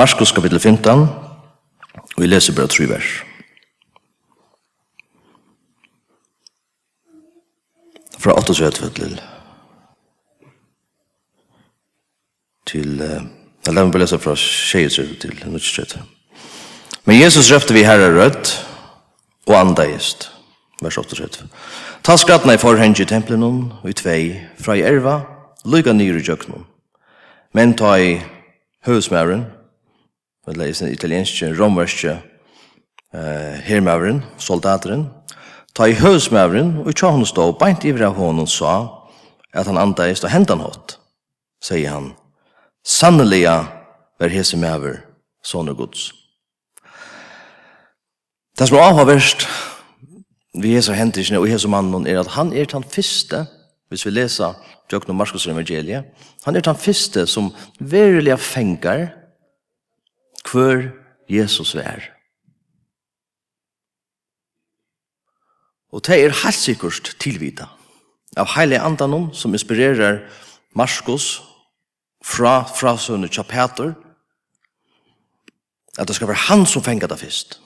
Marskos kapitel 15, og vi leser bare tre vers. Fra 8 til 8 til til Jeg lar meg bare lese fra 6 til 9 Men Jesus røpte vi herre rødt og andeist. Vers 8 38. Ta skrattene i forhengen i tempelen og i tvei, fra i erva, lyga nyr i jøknen. Men ta i høvesmæren, med i sin italienske, romerske eh, hermaveren, soldateren, ta i høvsmaveren, og tja hun stå, beint ivra av honom sa, at han andeist og hentan hot, sier han, sanneliga ver hese maver, sånne gods. Det som er avhverst, vi hese hentisene og hese mannen, er at han er den første, hvis vi leser Jøkno Marskos evangeliet, han er den første som verilig fengar, hver Jesus vær. Og det er helt sikkert tilvita av heile andanon som inspirerer Marskos fra frasønne tja Peter at det skal være han som fengar det fyrst.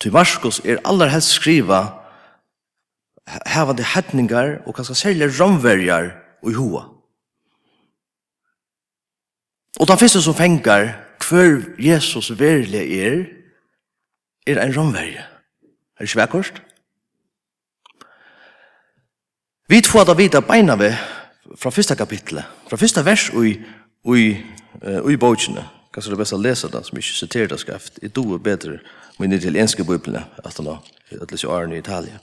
Til Marskos er aller helst skriva hevande hetningar og kanskje særlig romverjar og i hoa. Og den første som fengar hver Jesus verle er, er en romverje. Er det ikke vekkost? Vi får da vite beina ved fra første kapitlet, fra første vers i, i, uh, i bøkene. Kanskje det er best å lese det, som ikke siterer det skreft. I do er bedre, med den italienske bøkene, at han har atlis i årene i Italia.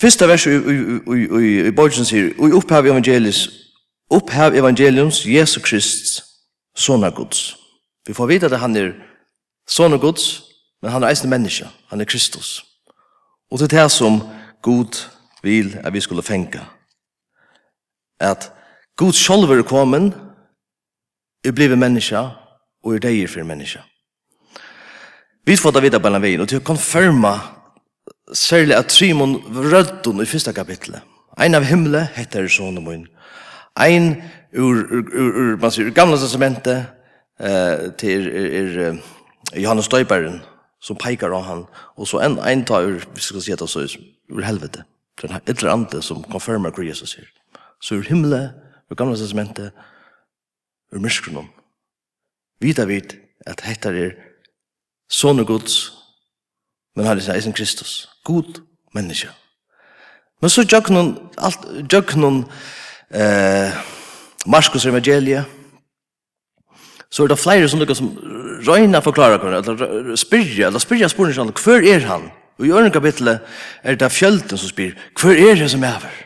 Første vers i, i, i, i, i bøkene sier, «Og opphav evangelis Opphav evangeliums Jesu Krist, sona Guds. Vi får vite at han er sona Guds, men han er eisende menneske, han er Kristus. Og det er det som Gud vil at vi skulle fenga. At Gud selv er kommet, er blevet menneske, og er deg for menneske. Vi får da vite på denne veien, og til å konfirma særlig at Simon rødden i første kapitlet. Ein av himle heter sonen min, Ein ur, ur, ur, ur man sier, ur gamla testamentet eh, til er, er, Johannes Døyberen som peikar av han, og så en, ein tar ur, vi skal si det så, ur helvete. den här et ande som konfirmer hva Jesus sier. Så ur himmelen, ur gamla testamentet, ur myskronom, vita vid at hettar er son gods, men han er eisen Kristus, god menneske. Men så jøgnon, alt, jøgnon, eh, Marskos evangelie, så er det flere som lukkar som røyna forklarer henne, eller spyrja, eller spyrja spørsmål, hver er han? Og i øren kapitlet er det fjölden som spyr, hver er det som er over?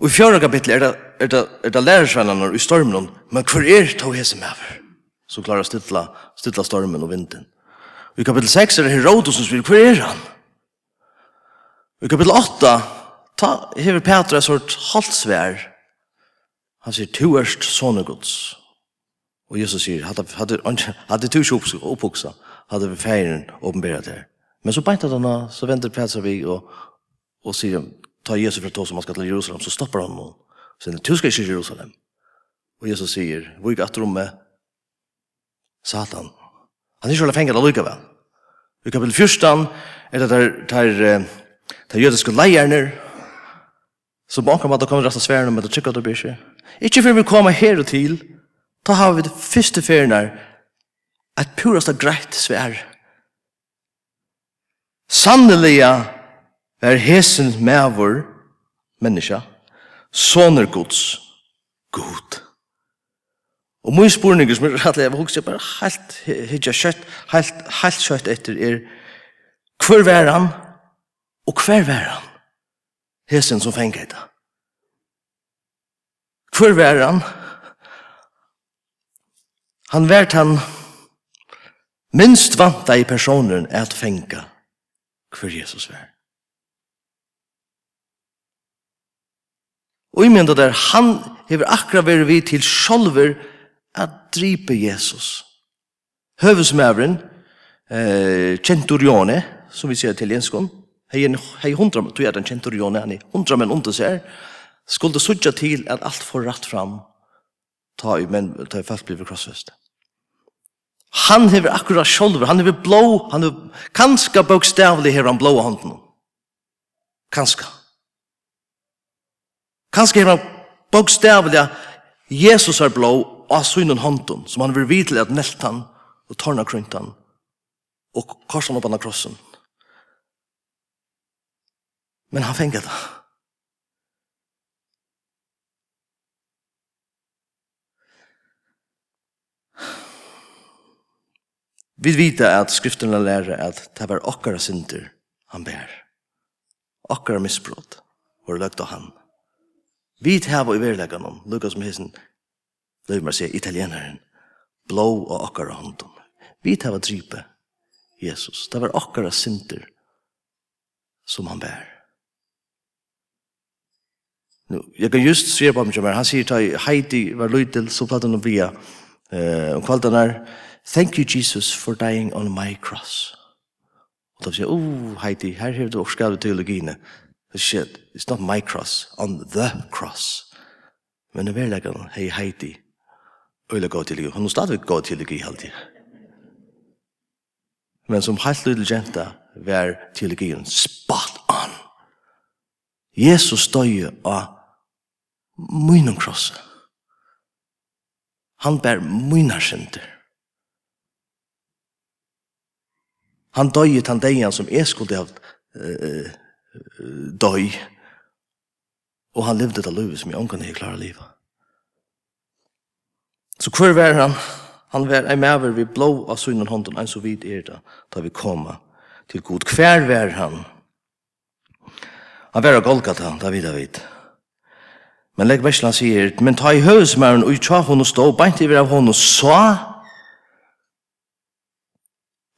Og i fjøren kapitlet er det, er det, er det lærersvennerne i stormen, men hver er det som er over? er Som klarer å stilla, stilla stormen og vinden. Og i kapittel 6 er det Herodos som spyr, hver er han? Og i kapittel 8 ta, hever Petra sort halsvær. Han sier, tu erst sånne gods. Og Jesus sier, hadde, hadde, hadde tu ikke oppvoksa, hadde vi feiren åpenbæret her. Men så beintet han, så venter Petra vi og, og sier, ta Jesus fra tog som han skal til Jerusalem, så stopper han og sier, tu skal ikke til Jerusalem. Og Jesus sier, hvor gikk at rommet Satan. Han er ikke alle fengt allikevel. I kapitel 14 er det der, der, der jødiske leierne, Så bakom at det kommer resten sværen om at det trykker det blir ikke. Ikke før vi kommer her og til, da har vi det første ferien her, et purast og greit svær. Sannelig er hesen med vår menneske, soner gods, god. Og mye spurninger som er rettelig, jeg vil huske bare helt hitja kjøtt, helt, helt kjøtt etter er, hver vær han, og hver vær han? hesen som fengt det. Hvor var han? Han vært han minst vant i personen at fenga hvor Jesus var. Og i mynda der, han hever akkurat vært vi til sjolver at dripe Jesus. Høvesmævren, eh, Centurione, som vi sier til jenskånd, hei hundra, du er den kjentur han næni, hundra menn under seg, skulle sudja til at alt får rett fram, ta i men ta i fast blir krossfest. Han hever akkurat sjolver, han hever blå, han hever, kanska bokstavlig hever han blå hånden. Kanska. Kanska hever han bokstavlig, Jesus er blå, av synen hånden, som han vil vidle at neltan, og torna kryntan, og korsan oppan av krossen. Men han fengar det. Vi vita at skriftene lærer at det var okkara synder han bær. Okkara misbrot var løgt av han. Vi tar i verleggen om, lukka som hessen, løy meg sier, italienaren, blå og okkara hånden. Vi tæva drype Jesus. Det var okkara synder som han bær. Nu, jag kan just se på mig, han sier til Heidi var lydel, så pratar hon via, og kvallt han er, thank you Jesus for dying on my cross. Og da sier, oh Heidi, her har du oppskrevet teologine. Shit, it's not my cross, on the cross. Men det er veldig, hei Heidi, øyla god teologi. Hun er stadig god teologi alltid. Men som helt lydel jenta, var teologien spot on. Jesus døy av munnen krosse. Han bär mynar synder. Han døy tan deian som jeg skulle ha uh, døy. Og han levde det livet som jeg omkan ikke klarer livet. Så hvor var han? Han var en maver vi blå av synen hånden, en så vidt er det, da vi koma til god. Hver var han? Han var av Golgata, da vi da vidt. Men legg verslan sier, men ta i høvesmæren og i tja hon og stå, beint iver av hon og sa,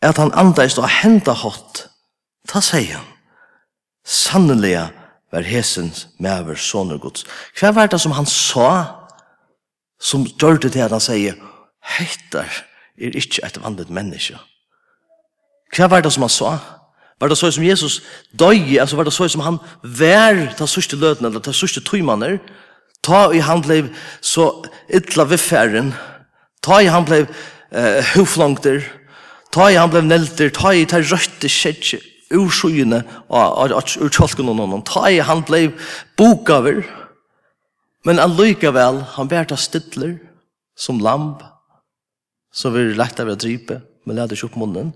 at han andeist og henda hot, ta seg han, sannelig var hesens mæver sonur gods. Hva var det som han sa, som gjør det til at han sier, heitar er ikke et vandet menneske. Hva var det som han sa? Var det så som Jesus døg, altså var det så som han vær, ta sørste løten, eller ta sørste tøymaner, ta i han blev så illa viffären, ta i han blev eh, huflångter, ta i han blev nelter, ta i ta røtte kjetje, urskyene ur tjolken og noen, ta i han blev bokaver, men allikevel, han bærta stidler, som lamp, så vi lagt av å drype, men lade ikke opp munnen.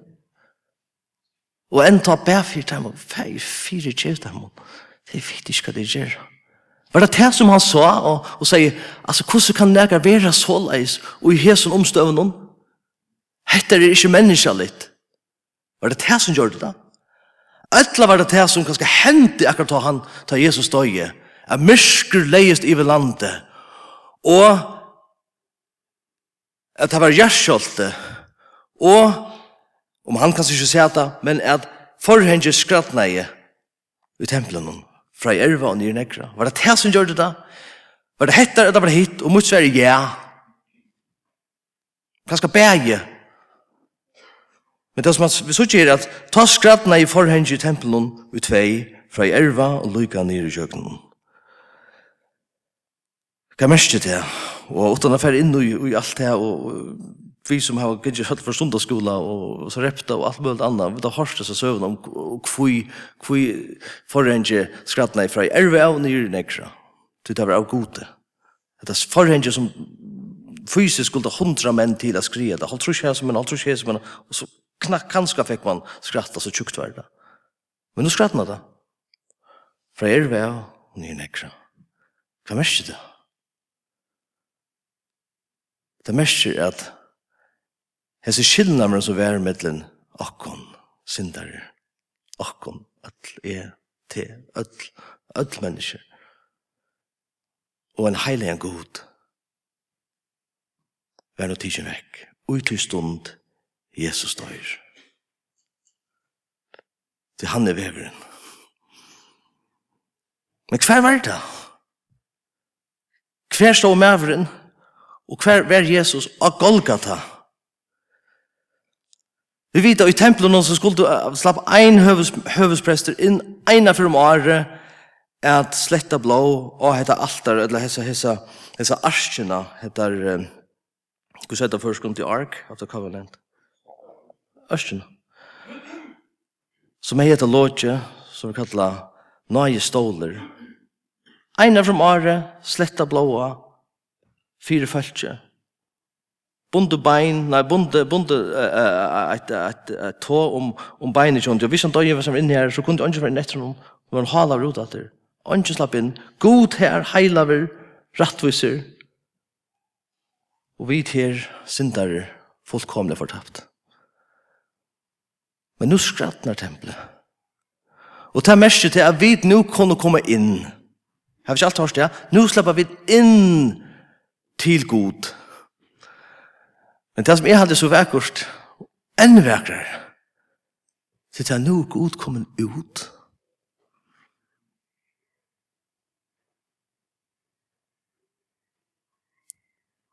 Og en ta bæfyrt dem, og feir fire kjevt dem, det er viktig hva de gjør. Var det det som han sa og, og sier, altså hvordan kan det være såleis og i hesen omstøven Hetta Hette er ikke menneskelig. Var det det som gjør det da? Etla var det det som kanskje hendte akkurat da han ta Jesus døye, at mysker leist i landet, og at det var gjerskjolte, og om han kanskje ikke sier det, men at forhenge skrattneie i tempelen hon fra erva og nye nekra. Var det det som gjør det da? Var det hettar at det var hitt, og mot sverre, ja. Kanskje bæge. Men det som vi så gjør at ta skrattene i forhengen i tempelen ut tvei fra erva og lykka nere i kjøkkenen. Hva mest det? Og åttan affær inn i alt det, og vi som har gidget hørt for sundagsskola og så repta og alt mulig annet, vi har hørt så søvnene om hvor hvor forhenge skrattene fra erve av nye nekra. Det var av gode. Det er forhenge som fysisk skulle hundra menn til å skrive det. Holdt trus her som en, holdt trus her som en, og så knack kanskje fick man skratta så tjukt var det. Men nå skrattna det. Fra erve av nye nekra. Hva merker det? Det merker at Hese skillnaden som er mellom akkon, syndare, akkon, öll, er, te, öll, öll mennesker, og en heilig en god, vær no tidsen vekk, Ut til stund, Jesus døyr. Til han er veveren. Men hver var det? Hver stod maveren, og hver var Jesus av Golgata? Hver Vi vet i templen så skulle du slapp ein høves, høvesprester inn ena for om året at sletta blå og heta altar eller hesa hesa hesa arskina heter hva heter først kom til ark of the covenant. Arskina som heter lodje som vi kallar nøye stoler, eina for om året sletta blåa fire følge bunde bein, nei, bunde, bunde, et, et, et, tå om, om beinet kjønt. Og hvis han døg var som inne her, så kunne han ikke være netter om, og han rot at det. Han ikke slapp inn. God her, heilaver, rattviser, og vi her, syndere, fullkomlig fortapt. Men nu skrattnar tempelet. Og ta merke til at vi nu kunne komme inn. Jeg har ikke alt hørt det, ja. Nå slipper vi inn til God. Men det som jeg hadde så vekkert, enn vekkere, så det er noe god kommet ut.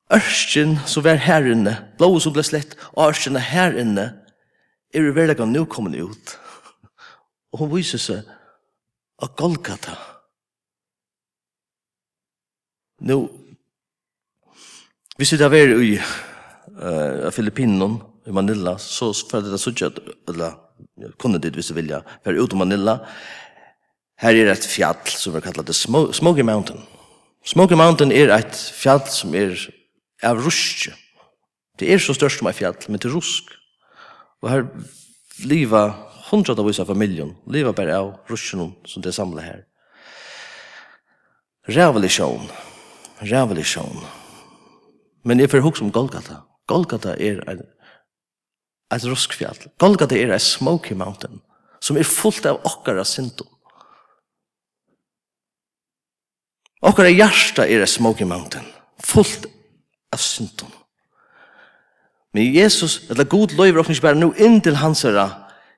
Ørsken som er her inne, blå som ble slett, og ørsken her inne, er i hverdagen nå kommet ut. Og hun viser seg av Golgata. Nå, hvis vi da var i eh uh, Filippinon i Manila så för det så jag eller kunde det visst vilja för ut i Manila här är ett fjäll som vi kallar det Smoky Mountain. Smoky Mountain är ett fjäll som är av rusk. Det är så störst som ett fjäll men till rusk. Och här liva hundratals av familjen, liva bara av rusken som det samlar här. Revolution. Revolution. Men jeg får huske om Golgata. Golgata er en et ruskfjall. Golgata er en smoky mountain som er fullt av okkara syndom. Okkara hjärsta er en smoky mountain fullt av syndom. Men Jesus, eller god løyver okkar ikke bare nå inn til hans herra,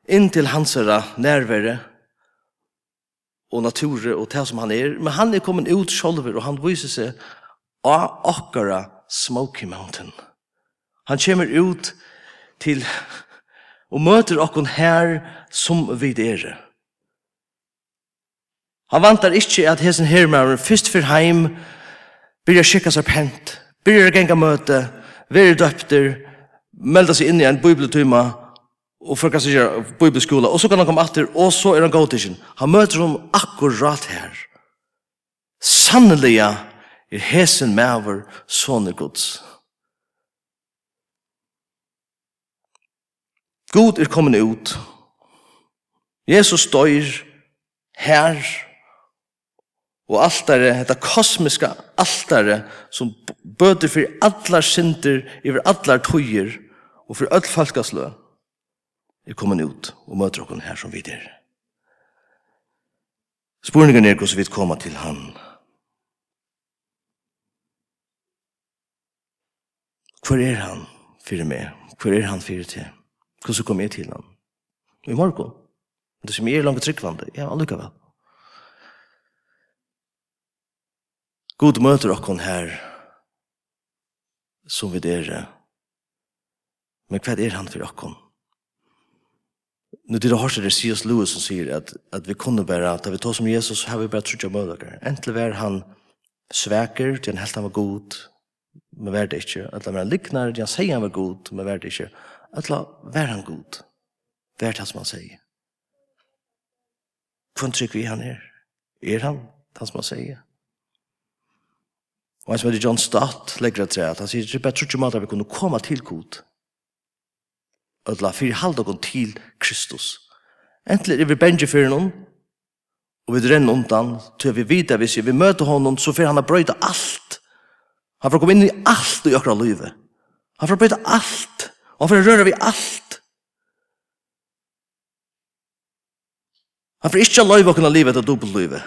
inn til hans herra nærvære og nature og det som han er, men han er kommet ut sjolver og han viser seg av okkara smoky mountain. Mountain Han kommer ut til og møter okkon her som vi er. Han vantar ikkje at hesen hermauren fyrst for heim byrja skikka seg pent, byrja genga møte, veri døpter, melda seg inn i en bibeltuma og førka seg gjøre bibelskola, og så kan han komme atter, og så er han god til Han møter hon akkurat her. Sannelig er hesen maver sånne gods. God er kommet ut. Jesus døyr her, og altare, dette kosmiska altare, som bøter for allar synder, over allar tøyer, og for all falkaslø, er kommet ut og møter oss her som vi er. Spurningen er hvordan vi kommer til han. Hvor er han for meg? Hvor er han for til? Hvordan kom jeg til ham? I morgen. Det som jeg er langt tryggvande. Ja, allukkavel. God møter okkon her som vi dere. Men hva er han for okkon? Nu det har sig det C.S. Lewis som säger att att vi kunde bara att vi tar som Jesus så har vi bara trutja mödrar. Äntligen var han sväker till en helt han var god men värde inte. Att han var liknar det han säger han var god men värde inte. Alla, vær han god. Vær det som han sier. Hvordan trykker vi han er? Er han det som han sier? Og han som heter John Stott legger det til at han sier, det er bare trutje mat vi kunne komme til god. Alla, fyrir halv dere til Kristus. Entlig er vi bengi fyrir noen, og vi renner undan, til vi vet hvis vi møter honom, så fyrir han a brøyta alt. Han får komme inn i alt i akkurat livet. Han får brøyta alt. Og han får røre vi alt. Han får ikke løyve åkken av livet og dobbelt løyve.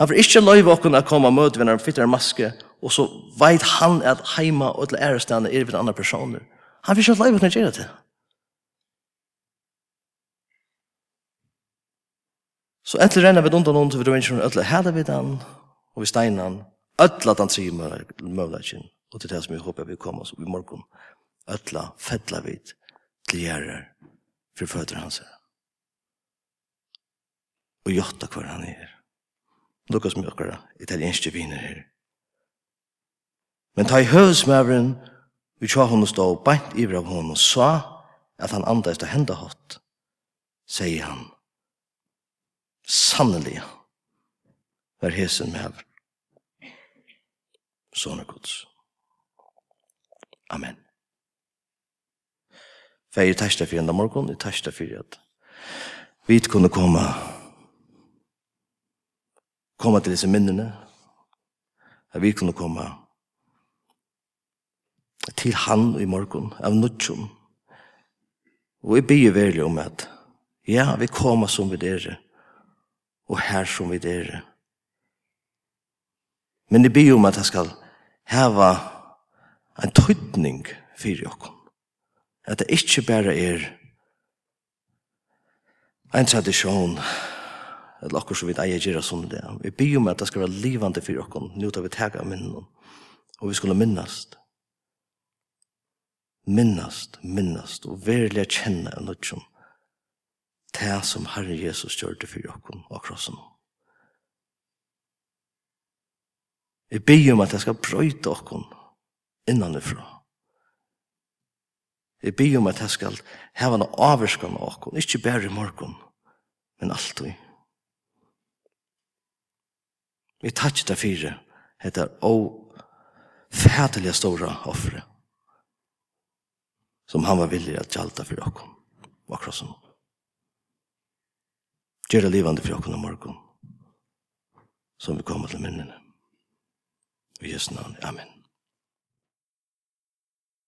Han får ikke løyve åkken av komme og møte venner og fytte en maske, og så veit han at heima og til ærestene er ved andre personer. Han får ikke løyve åkken av gjøre til. Så etter renner vi undan noen til vi røyner, etter hele vi den, og vi steiner han, etter den han sier møvleggen, og til det som vi håper vi kommer oss i morgen ötla, fettla vid, til gjerrar, for føtter hans. Og jotta hver han er. Lukas med okkara italienske viner her. Men ta i høvesmævren, vi tja hon stå beint iver av hon og sa at han anda etter henda hatt, sier han. Sannelig, var hesen mævren. Sånne gods. Amen. Fær i tæsta fyrir enda morgon, i tæsta fyrir at vi kunne komme komme til disse minnene, at vi kunne komme til han i morgon, av nudjum. Og vi byr veldig om at ja, vi kommer som vi dere, og her som vi dere. Men vi byr om at jeg skal heva en tøytning fyrir okkom at det ikke bare er en tradisjon eller akkur som vi eier gjerra som det. Vi byr om at det skal være livande for okkon, nu tar vi tega minnen, og vi skulle minnast. Minnast, minnast, og verilig kjenne en nødgjum, det som Herre Jesus gjør det for okkon og krossen. Vi byr om at det skal brøyte okkon innanifra. Jeg byr om at jeg skal heva noe avvarskan av oss, ikke bare i morgen, men alltid. Vi tar ikke det fire, det er å fætelige store offre, som han var villig at gjalda for okken, og krossen. Gjør det livande for oss i morgen, som vi kommer til minnene. I Jesu navn, Amen.